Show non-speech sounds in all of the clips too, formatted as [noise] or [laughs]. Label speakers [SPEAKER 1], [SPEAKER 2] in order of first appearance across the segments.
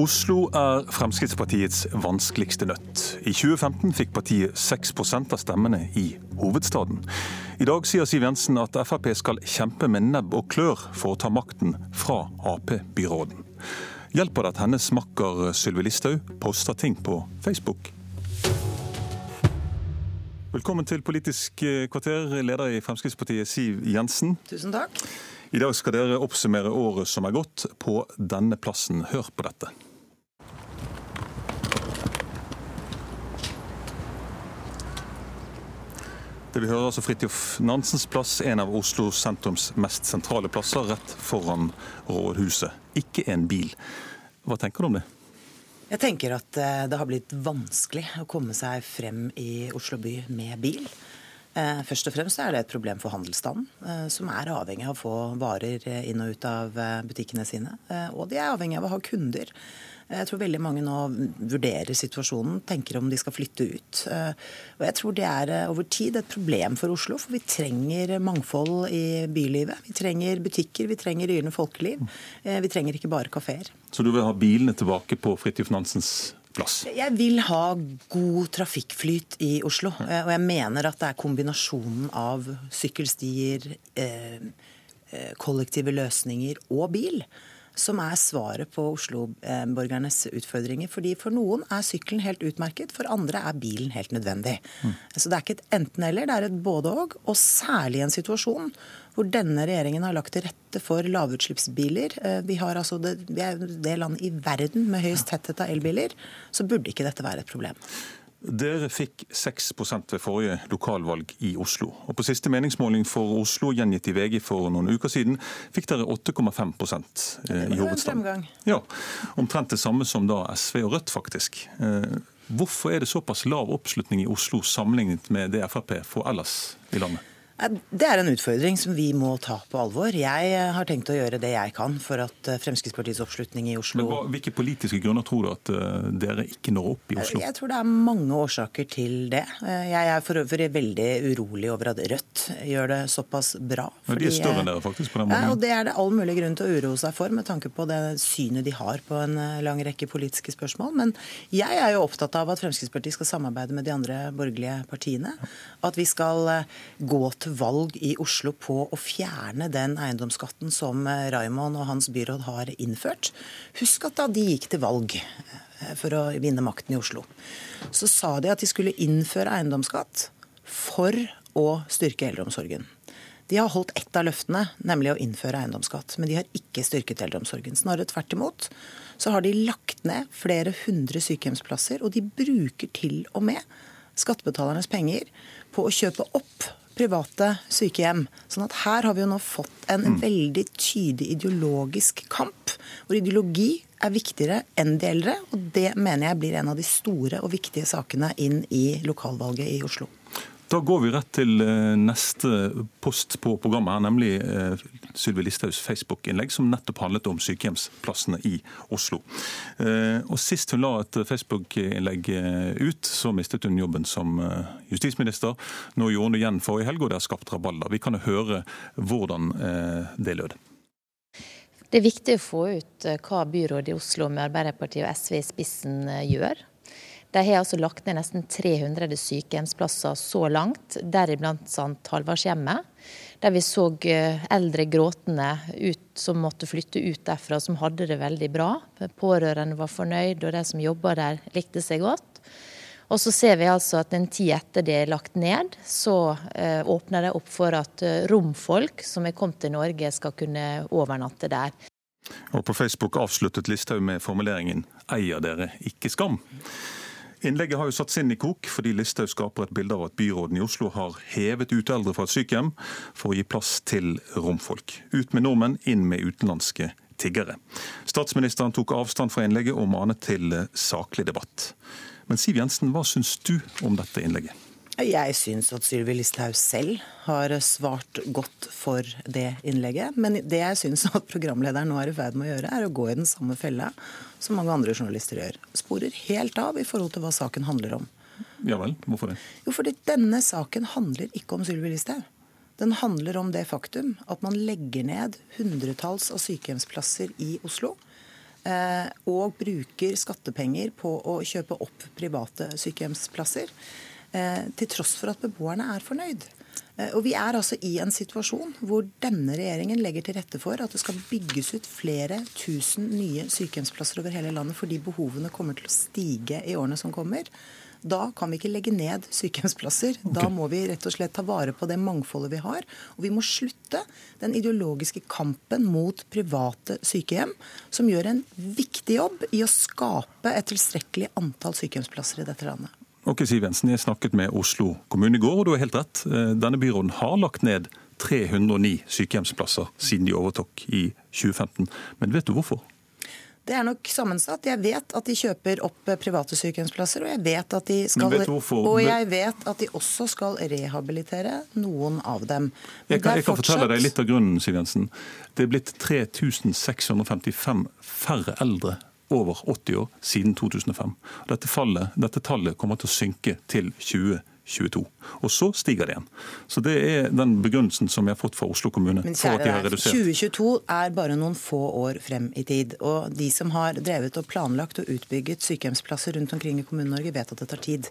[SPEAKER 1] Oslo er Fremskrittspartiets vanskeligste nøtt. I 2015 fikk partiet 6% av stemmene i hovedstaden. I dag sier Siv Jensen at Frp skal kjempe med nebb og klør for å ta makten fra Ap-byråden. Hjelper det at hennes makker Sylvi Listhaug poster ting på Facebook? Velkommen til Politisk kvarter, leder i Fremskrittspartiet Siv Jensen.
[SPEAKER 2] Tusen takk.
[SPEAKER 1] I dag skal dere oppsummere året som er gått på denne plassen. Hør på dette. Det vi hører altså Fridtjof Nansens plass, en av Oslo sentrums mest sentrale plasser, rett foran rådhuset. Ikke en bil. Hva tenker du om det?
[SPEAKER 2] Jeg tenker at eh, det har blitt vanskelig å komme seg frem i Oslo by med bil. Eh, først og fremst er det et problem for handelsstanden, eh, som er avhengig av å få varer eh, inn og ut av butikkene sine. Og de er avhengig av å ha kunder. Jeg tror veldig mange nå vurderer situasjonen, tenker om de skal flytte ut. Og jeg tror det er over tid et problem for Oslo, for vi trenger mangfold i bylivet. Vi trenger butikker, vi trenger yrende folkeliv. Vi trenger ikke bare kafeer.
[SPEAKER 1] Så du vil ha bilene tilbake på Fridtjof Nansens plass?
[SPEAKER 2] Jeg vil ha god trafikkflyt i Oslo. Eh, og jeg mener at det er kombinasjonen av sykkelstier, eh, eh, kollektive løsninger og bil som er svaret på Oslo-borgernes utfordringer. Fordi For noen er sykkelen helt utmerket, for andre er bilen helt nødvendig. Mm. Så Det er ikke et enten-eller, det er et både-og. Og særlig i en situasjon hvor denne regjeringen har lagt til rette for lavutslippsbiler. Eh, vi, altså det, vi er det landet i verden med høyest tetthet av elbiler. Så burde ikke dette være et problem.
[SPEAKER 1] Dere fikk 6% ved forrige lokalvalg i Oslo. Og På siste meningsmåling for Oslo, gjengitt i VG for noen uker siden, fikk dere 8,5 eh, i hovedstaden. Ja, Omtrent det samme som da SV og Rødt, faktisk. Eh, hvorfor er det såpass lav oppslutning i Oslo sammenlignet med det Frp får ellers i landet?
[SPEAKER 2] Det er en utfordring som vi må ta på alvor. Jeg eh, har tenkt å gjøre det jeg kan for at eh, Fremskrittspartiets oppslutning i Oslo
[SPEAKER 1] Men hva, Hvilke politiske grunner tror du at eh, dere ikke når opp i Oslo?
[SPEAKER 2] Jeg tror det er mange årsaker til det. Jeg er for øvrig veldig urolig over at Rødt gjør det såpass bra.
[SPEAKER 1] Men de er større enn dere faktisk på den måten.
[SPEAKER 2] Ja, og Det er det all mulig grunn til å uroe seg for med tanke på det synet de har på en lang rekke politiske spørsmål. Men jeg er jo opptatt av at Fremskrittspartiet skal samarbeide med de andre borgerlige partiene. At vi skal gå til valg i Oslo på å fjerne den eiendomsskatten som eh, Raymond og hans byråd har innført. Husk at da de gikk til valg eh, for å vinne makten i Oslo, så sa de at de skulle innføre eiendomsskatt for å styrke eldreomsorgen. De har holdt ett av løftene, nemlig å innføre eiendomsskatt. Men de har ikke styrket eldreomsorgen. Snarere tvert imot så har de lagt ned flere hundre sykehjemsplasser, og de bruker til og med skattebetalernes penger på å kjøpe opp private sykehjem. Sånn at her har vi jo nå fått en mm. veldig tydelig ideologisk kamp, hvor ideologi er viktigere enn de eldre. Og det mener jeg blir en av de store og viktige sakene inn i lokalvalget i Oslo.
[SPEAKER 1] Da går vi rett til eh, neste post på programmet, her, nemlig eh, Sylvi Listhaugs Facebook-innlegg, som nettopp handlet om sykehjemsplassene i Oslo. Eh, og Sist hun la et Facebook-innlegg ut, så mistet hun jobben som justisminister. Nå gjorde hun det igjen forrige helg, og det har skapt rabalder. Vi kan høre hvordan det lød.
[SPEAKER 3] Det er viktig å få ut hva byrådet i Oslo med Arbeiderpartiet og SV i spissen gjør. De har altså lagt ned nesten 300 sykehjemsplasser så langt, deriblant St. Halvardshjemmet. Der vi så eh, eldre gråtende ut, som måtte flytte ut derfra, som hadde det veldig bra. Pårørende var fornøyd, og de som jobba der, likte seg godt. Og så ser vi altså at en tid etter det er lagt ned, så eh, åpner det opp for at eh, romfolk som er kommet til Norge, skal kunne overnatte der.
[SPEAKER 1] Og På Facebook avsluttet Listhaug med formuleringen 'eier dere ikke skam'. Innlegget har jo satt sinn i kok, fordi Listhaug skaper et bilde av at byråden i Oslo har hevet ut eldre fra et sykehjem for å gi plass til romfolk. Ut med nordmenn, inn med utenlandske tiggere. Statsministeren tok avstand fra innlegget og manet til saklig debatt. Men Siv Jensen, hva syns du om dette innlegget?
[SPEAKER 2] Jeg syns at Sylvi Listhaug selv har svart godt for det innlegget. Men det jeg syns at programlederen nå er i ferd med å gjøre, er å gå i den samme fella som mange andre journalister gjør. Sporer helt av i forhold til hva saken handler om.
[SPEAKER 1] Ja vel, hvorfor det?
[SPEAKER 2] Jo, fordi denne saken handler ikke om Sylvi Listhaug. Den handler om det faktum at man legger ned hundretalls av sykehjemsplasser i Oslo. og bruker skattepenger på å kjøpe opp private sykehjemsplasser, til tross for at beboerne er fornøyd. Eh, og Vi er altså i en situasjon hvor denne regjeringen legger til rette for at det skal bygges ut flere tusen nye sykehjemsplasser over hele landet fordi behovene kommer til å stige i årene som kommer. Da kan vi ikke legge ned sykehjemsplasser. Da må vi rett og slett ta vare på det mangfoldet vi har. Og vi må slutte den ideologiske kampen mot private sykehjem, som gjør en viktig jobb i å skape et tilstrekkelig antall sykehjemsplasser i dette landet.
[SPEAKER 1] Ok, Siv Jensen, Jeg snakket med Oslo kommune i går, og du har helt rett. Eh, denne byråden har lagt ned 309 sykehjemsplasser siden de overtok i 2015. Men vet du hvorfor?
[SPEAKER 2] Det er nok sammensatt. Jeg vet at de kjøper opp eh, private sykehjemsplasser, og jeg vet at de skal, og jeg vet at de også skal rehabilitere noen av dem.
[SPEAKER 1] Jeg kan, jeg kan, fortelle deg litt av grunnen, Siv Jensen. Det er blitt 3655 færre eldre over 80 år siden 2005. Dette, fallet, dette tallet kommer til å synke til 2022. Og så stiger det igjen. Så Det er den begrunnelsen som jeg har fått fra Oslo kommune.
[SPEAKER 2] Men for at de har redusert. 2022 er bare noen få år frem i tid. Og de som har drevet og planlagt og utbygget sykehjemsplasser rundt omkring i Kommune-Norge, vet at det tar tid.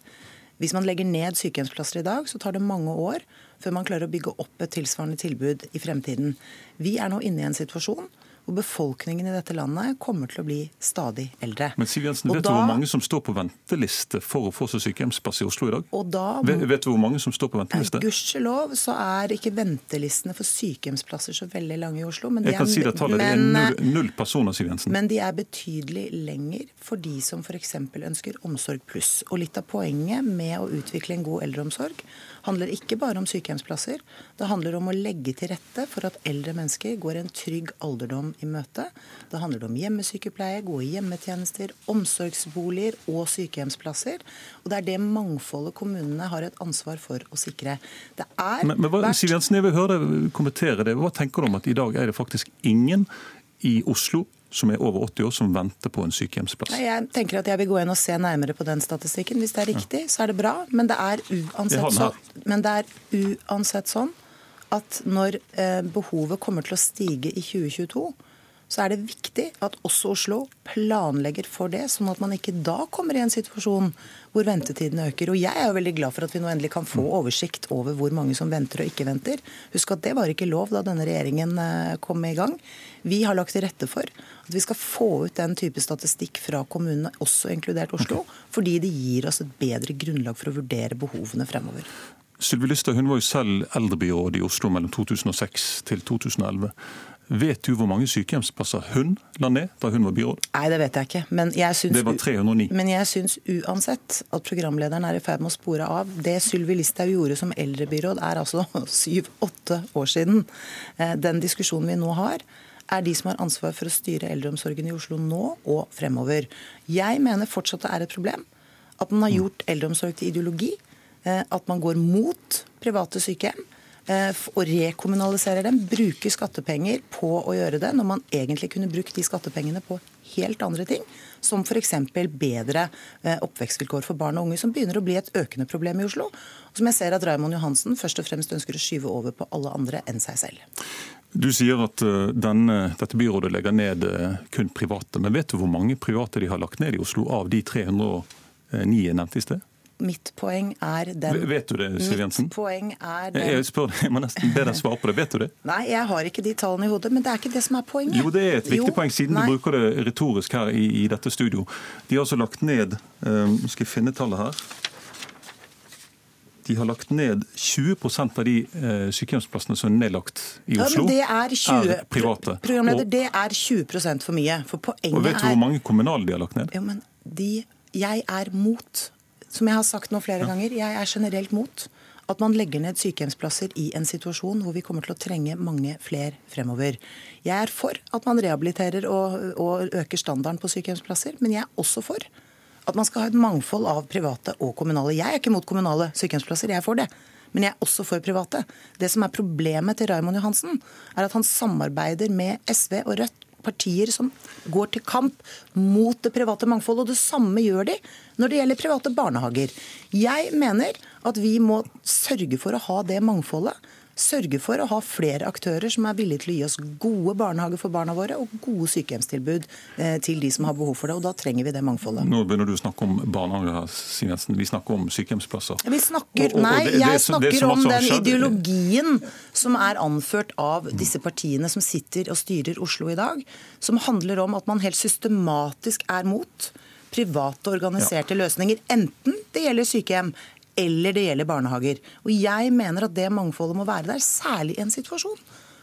[SPEAKER 2] Hvis man legger ned sykehjemsplasser i dag, så tar det mange år før man klarer å bygge opp et tilsvarende tilbud i fremtiden. Vi er nå inne i en situasjon og befolkningen i dette landet kommer til å bli stadig eldre.
[SPEAKER 1] Men Siv Jensen, Vet da, du hvor mange som står på venteliste for å få seg sykehjemsplass i Oslo i dag?
[SPEAKER 2] Da,
[SPEAKER 1] vet, vet, du hvor mange som står på venteliste?
[SPEAKER 2] Gudskjelov så er ikke ventelistene for sykehjemsplasser så veldig lange i Oslo.
[SPEAKER 1] Men kan er, si det tallet, men, det er null, null, personer, Siv Jensen.
[SPEAKER 2] Men de er betydelig lenger for de som f.eks. ønsker Omsorg pluss. Og litt av poenget med å utvikle en god eldreomsorg handler ikke bare om sykehjemsplasser. Det handler om å legge til rette for at eldre mennesker går en trygg alderdom i møte. Det handler om hjemmesykepleie, gode hjemmetjenester, omsorgsboliger og sykehjemsplasser. Og det er det mangfoldet kommunene har et ansvar for å sikre. Det er
[SPEAKER 1] men, men hva, Siv Jensen, jeg vil høre deg kommentere det. Hva tenker du om at i dag er det faktisk ingen i Oslo som er over 80 år, som venter på en sykehjemsplass?
[SPEAKER 2] Jeg tenker at jeg vil gå inn og se nærmere på den statistikken. Hvis det er riktig, så er det bra. Men det er uansett, sånn, men det er uansett sånn at når eh, behovet kommer til å stige i 2022, så er det viktig at også Oslo planlegger for det, sånn at man ikke da kommer i en situasjon hvor ventetidene øker. Og Jeg er jo veldig glad for at vi nå endelig kan få oversikt over hvor mange som venter og ikke venter. Husk at det var ikke lov da denne regjeringen eh, kom i gang. Vi har lagt til rette for at vi skal få ut den type statistikk fra kommunene, også inkludert Oslo, fordi det gir oss et bedre grunnlag for å vurdere behovene fremover.
[SPEAKER 1] Sylvi hun var jo selv eldrebyråd i Oslo mellom 2006 til 2011. Vet du hvor mange sykehjemsplasser hun la ned da hun var byråd?
[SPEAKER 2] Nei, det vet jeg ikke. Men jeg syns,
[SPEAKER 1] det var 309.
[SPEAKER 2] Men jeg syns uansett at programlederen er i ferd med å spore av. Det Sylvi Listhaug gjorde som eldrebyråd er altså [laughs] syv-åtte år siden. Eh, den diskusjonen vi nå har, er de som har ansvar for å styre eldreomsorgen i Oslo nå og fremover. Jeg mener fortsatt det er et problem at man har gjort eldreomsorg til ideologi. Eh, at man går mot private sykehjem Eh, og rekommunaliserer dem, bruker skattepenger på å gjøre det, når man egentlig kunne brukt de skattepengene på helt andre ting. Som f.eks. bedre eh, oppvekstvilkår for barn og unge, som begynner å bli et økende problem i Oslo. Og som jeg ser at Raymond Johansen først og fremst ønsker å skyve over på alle andre enn seg selv.
[SPEAKER 1] Du sier at eh, denne, dette byrådet legger ned kun private. Men vet du hvor mange private de har lagt ned i Oslo av de 309 jeg nevnte i sted?
[SPEAKER 2] Mitt poeng er den
[SPEAKER 1] Vet du det, Siv Jensen?
[SPEAKER 2] Mitt poeng er den
[SPEAKER 1] Jeg, spør, jeg må nesten be deg svare på det. Vet du det? [laughs]
[SPEAKER 2] Nei, jeg har ikke de tallene i hodet. Men det er ikke det som er poenget.
[SPEAKER 1] Jo, det er et viktig jo, poeng, siden nei. du bruker det retorisk her i, i, dette studio. De har altså lagt ned um, Skal jeg finne tallet her? De har lagt ned 20% av de eh, sykehjemsplassene som er nedlagt i Oslo.
[SPEAKER 2] Ja, men det er 20, er private. Programleder, og, det er 20% for mye. For poenget
[SPEAKER 1] og vet du hvor mange kommunale de har lagt ned?
[SPEAKER 2] Jo, men de, jeg er mot som jeg har sagt nå flere ganger, jeg er generelt mot at man legger ned sykehjemsplasser i en situasjon hvor vi kommer til å trenge mange flere fremover. Jeg er for at man rehabiliterer og, og øker standarden på sykehjemsplasser, men jeg er også for at man skal ha et mangfold av private og kommunale. Jeg er ikke mot kommunale sykehjemsplasser, jeg er for det. Men jeg er også for private. Det som er problemet til Raymond Johansen, er at han samarbeider med SV og Rødt partier som går til kamp mot det private mangfoldet. Og det samme gjør de når det gjelder private barnehager. Jeg mener at vi må sørge for å ha det mangfoldet sørge for å ha flere aktører som er villige til å gi oss gode barnehager for barna våre og gode sykehjemstilbud eh, til de som har behov for det. og Da trenger vi det mangfoldet.
[SPEAKER 1] Nå begynner du å snakke om barnehager, Siv Jensen. Vi snakker om sykehjemsplasser.
[SPEAKER 2] Vi snakker, nei, jeg snakker om den ideologien som er anført av disse partiene som sitter og styrer Oslo i dag, som handler om at man helt systematisk er mot private organiserte ja. løsninger, enten det gjelder sykehjem eller det gjelder barnehager. Og jeg mener at det mangfoldet må være der, særlig i en situasjon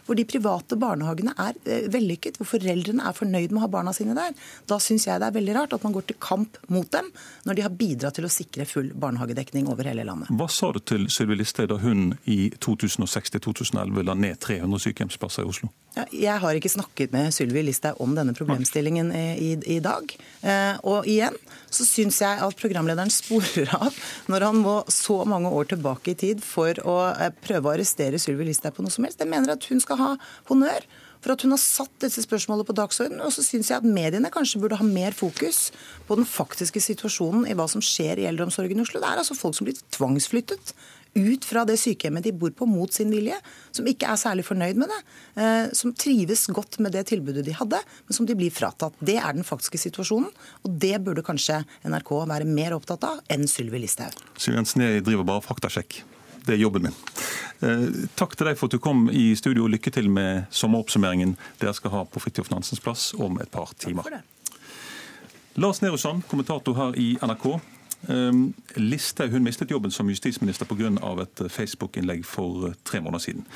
[SPEAKER 2] hvor de private barnehagene er eh, vellykket, hvor foreldrene er fornøyd med å ha barna sine der. Da syns jeg det er veldig rart at man går til kamp mot dem, når de har bidratt til å sikre full barnehagedekning over hele landet.
[SPEAKER 1] Hva sa du til Sylvi Listhaug da hun i 2006-2011 la ned 300 sykehjemsplasser i Oslo?
[SPEAKER 2] Ja, jeg har ikke snakket med Sylvi Listhaug om denne problemstillingen i, i, i dag. Eh, og igjen så syns jeg at programlederen sporer av når han må så mange år tilbake i tid for å eh, prøve å arrestere Sylvi Listhaug på noe som helst. Jeg mener at hun skal ha honnør for at hun har satt disse spørsmålene på dagsordenen. Og så syns jeg at mediene kanskje burde ha mer fokus på den faktiske situasjonen i hva som skjer i eldreomsorgen i Oslo. Det er altså folk som blir tvangsflyttet ut fra det sykehjemmet de bor på mot sin vilje, som ikke er særlig fornøyd med det, eh, som trives godt med det tilbudet de hadde, men som de blir fratatt. Det er den faktiske situasjonen, og det burde kanskje NRK være mer opptatt av enn Sylvi Listhaug.
[SPEAKER 1] Siv Jensen, jeg driver bare faktasjekk. Det er jobben min. Eh, takk til deg for at du kom i studio. og Lykke til med sommeroppsummeringen dere skal ha på Fridtjof Nansens plass om et par timer. Lars Nehru Sand, kommentator her i NRK. Ehm, Listhaug mistet jobben som justisminister pga. et Facebook-innlegg for tre måneder siden.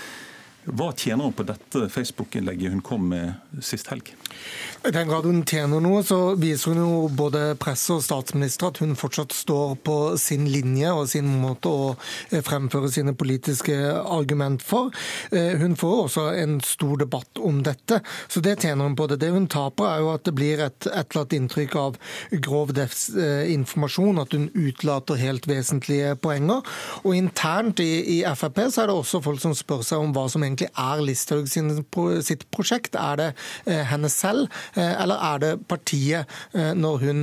[SPEAKER 1] Hva tjener hun på dette Facebook-innlegget hun kom med sist helg?
[SPEAKER 4] I den grad hun tjener noe, så viser hun jo både presse og statsminister at hun fortsatt står på sin linje og sin måte å eh, fremføre sine politiske argument for. Eh, hun får også en stor debatt om dette, så det tjener hun på. det. Det hun taper, er jo at det blir et, eller annet inntrykk av grov informasjon, at hun utlater helt vesentlige poenger. Og internt i, i Frp så er det også folk som spør seg om hva som egentlig er Listhaug sitt prosjekt. Er det eh, henne selv, eh, eller er det partiet eh, når hun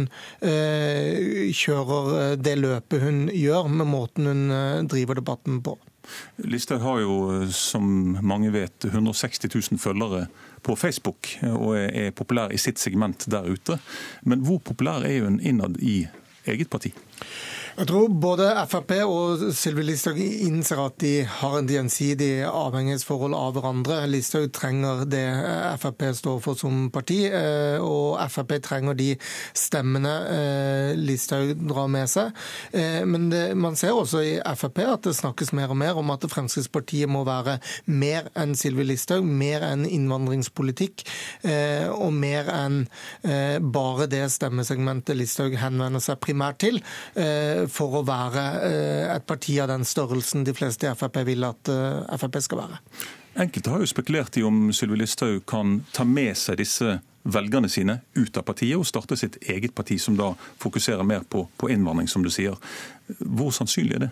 [SPEAKER 4] kjører det løpet hun gjør, med måten hun driver debatten på?
[SPEAKER 1] Listhaug har jo, som mange vet, 160 000 følgere på Facebook, og er populær i sitt segment der ute. Men hvor populær er hun innad i eget parti?
[SPEAKER 4] Jeg tror både Frp og Sylvi Listhaug innser at de har en gjensidig avhengighetsforhold av hverandre. Listhaug trenger det Frp står for som parti, eh, og Frp trenger de stemmene eh, Listhaug drar med seg. Eh, men det, man ser også i Frp at det snakkes mer og mer om at Fremskrittspartiet må være mer enn Sylvi Listhaug, mer enn innvandringspolitikk, og mer enn bare det stemmesegmentet Listhaug henvender seg primært til for å være eh, et parti av den størrelsen de fleste i Frp vil at eh, Frp skal være.
[SPEAKER 1] Enkelte har jo spekulert i om Sylvi Listhaug kan ta med seg disse velgerne sine ut av partiet og starte sitt eget parti, som da fokuserer mer på, på innvandring, som du sier. Hvor sannsynlig er det?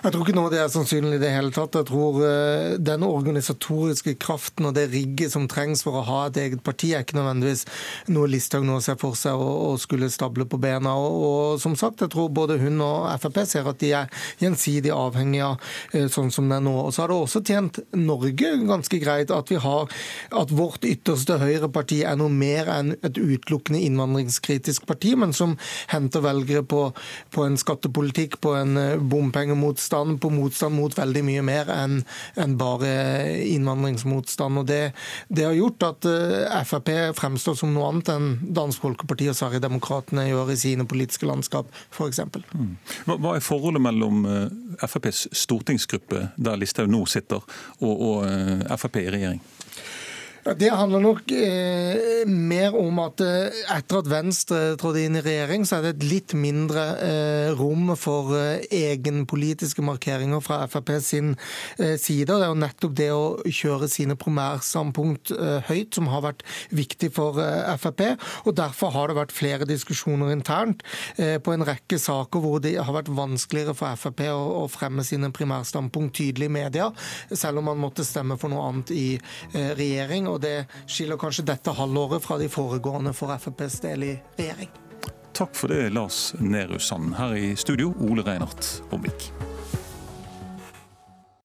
[SPEAKER 4] Jeg tror ikke noe det er sannsynlig i det hele tatt. Jeg tror uh, den organisatoriske kraften og det rigget som trengs for å ha et eget parti, er ikke nødvendigvis noe Listhaug nå ser for seg å, skulle stable på bena. Og, og, som sagt, jeg tror både hun og Frp ser at de er gjensidig avhengige av uh, sånn som det er nå. Og så har det også tjent Norge ganske greit at vi har at vårt ytterste høyreparti er noe mer enn et utelukkende innvandringskritisk parti, men som henter velgere på, på en skattepolitikk politikk, på en eh, bompengemotstand, på motstand mot veldig mye mer enn en bare innvandringsmotstand. Og det, det, har gjort at eh, Frp fremstår som noe annet enn Dansk Folkeparti og Sverigedemokraterna gjør i sine politiske landskap, f.eks. Mm.
[SPEAKER 1] Hva er forholdet mellom eh, FrPs stortingsgruppe, der Listhaug nå sitter, og, og Frp i regjering?
[SPEAKER 4] Det handler nok eh, mer om at eh, etter at Venstre trådte inn i regjering, så er det et litt mindre eh, rom for eh, egenpolitiske markeringer fra Frp sin eh, side. Det er jo nettopp det å kjøre sine primærstandpunkt eh, høyt som har vært viktig for Frp. og Derfor har det vært flere diskusjoner internt på en rekke saker hvor det har vært vanskeligere for Frp å, å fremme sine primærstandpunkt tydelig i media, selv om man måtte stemme for noe annet i regjering og det skiller kanskje dette halvåret fra de foregående for FrPs del i regjering.
[SPEAKER 1] Takk for det, Lars Nehru Sand. Her i studio, Ole Reinert Omvik.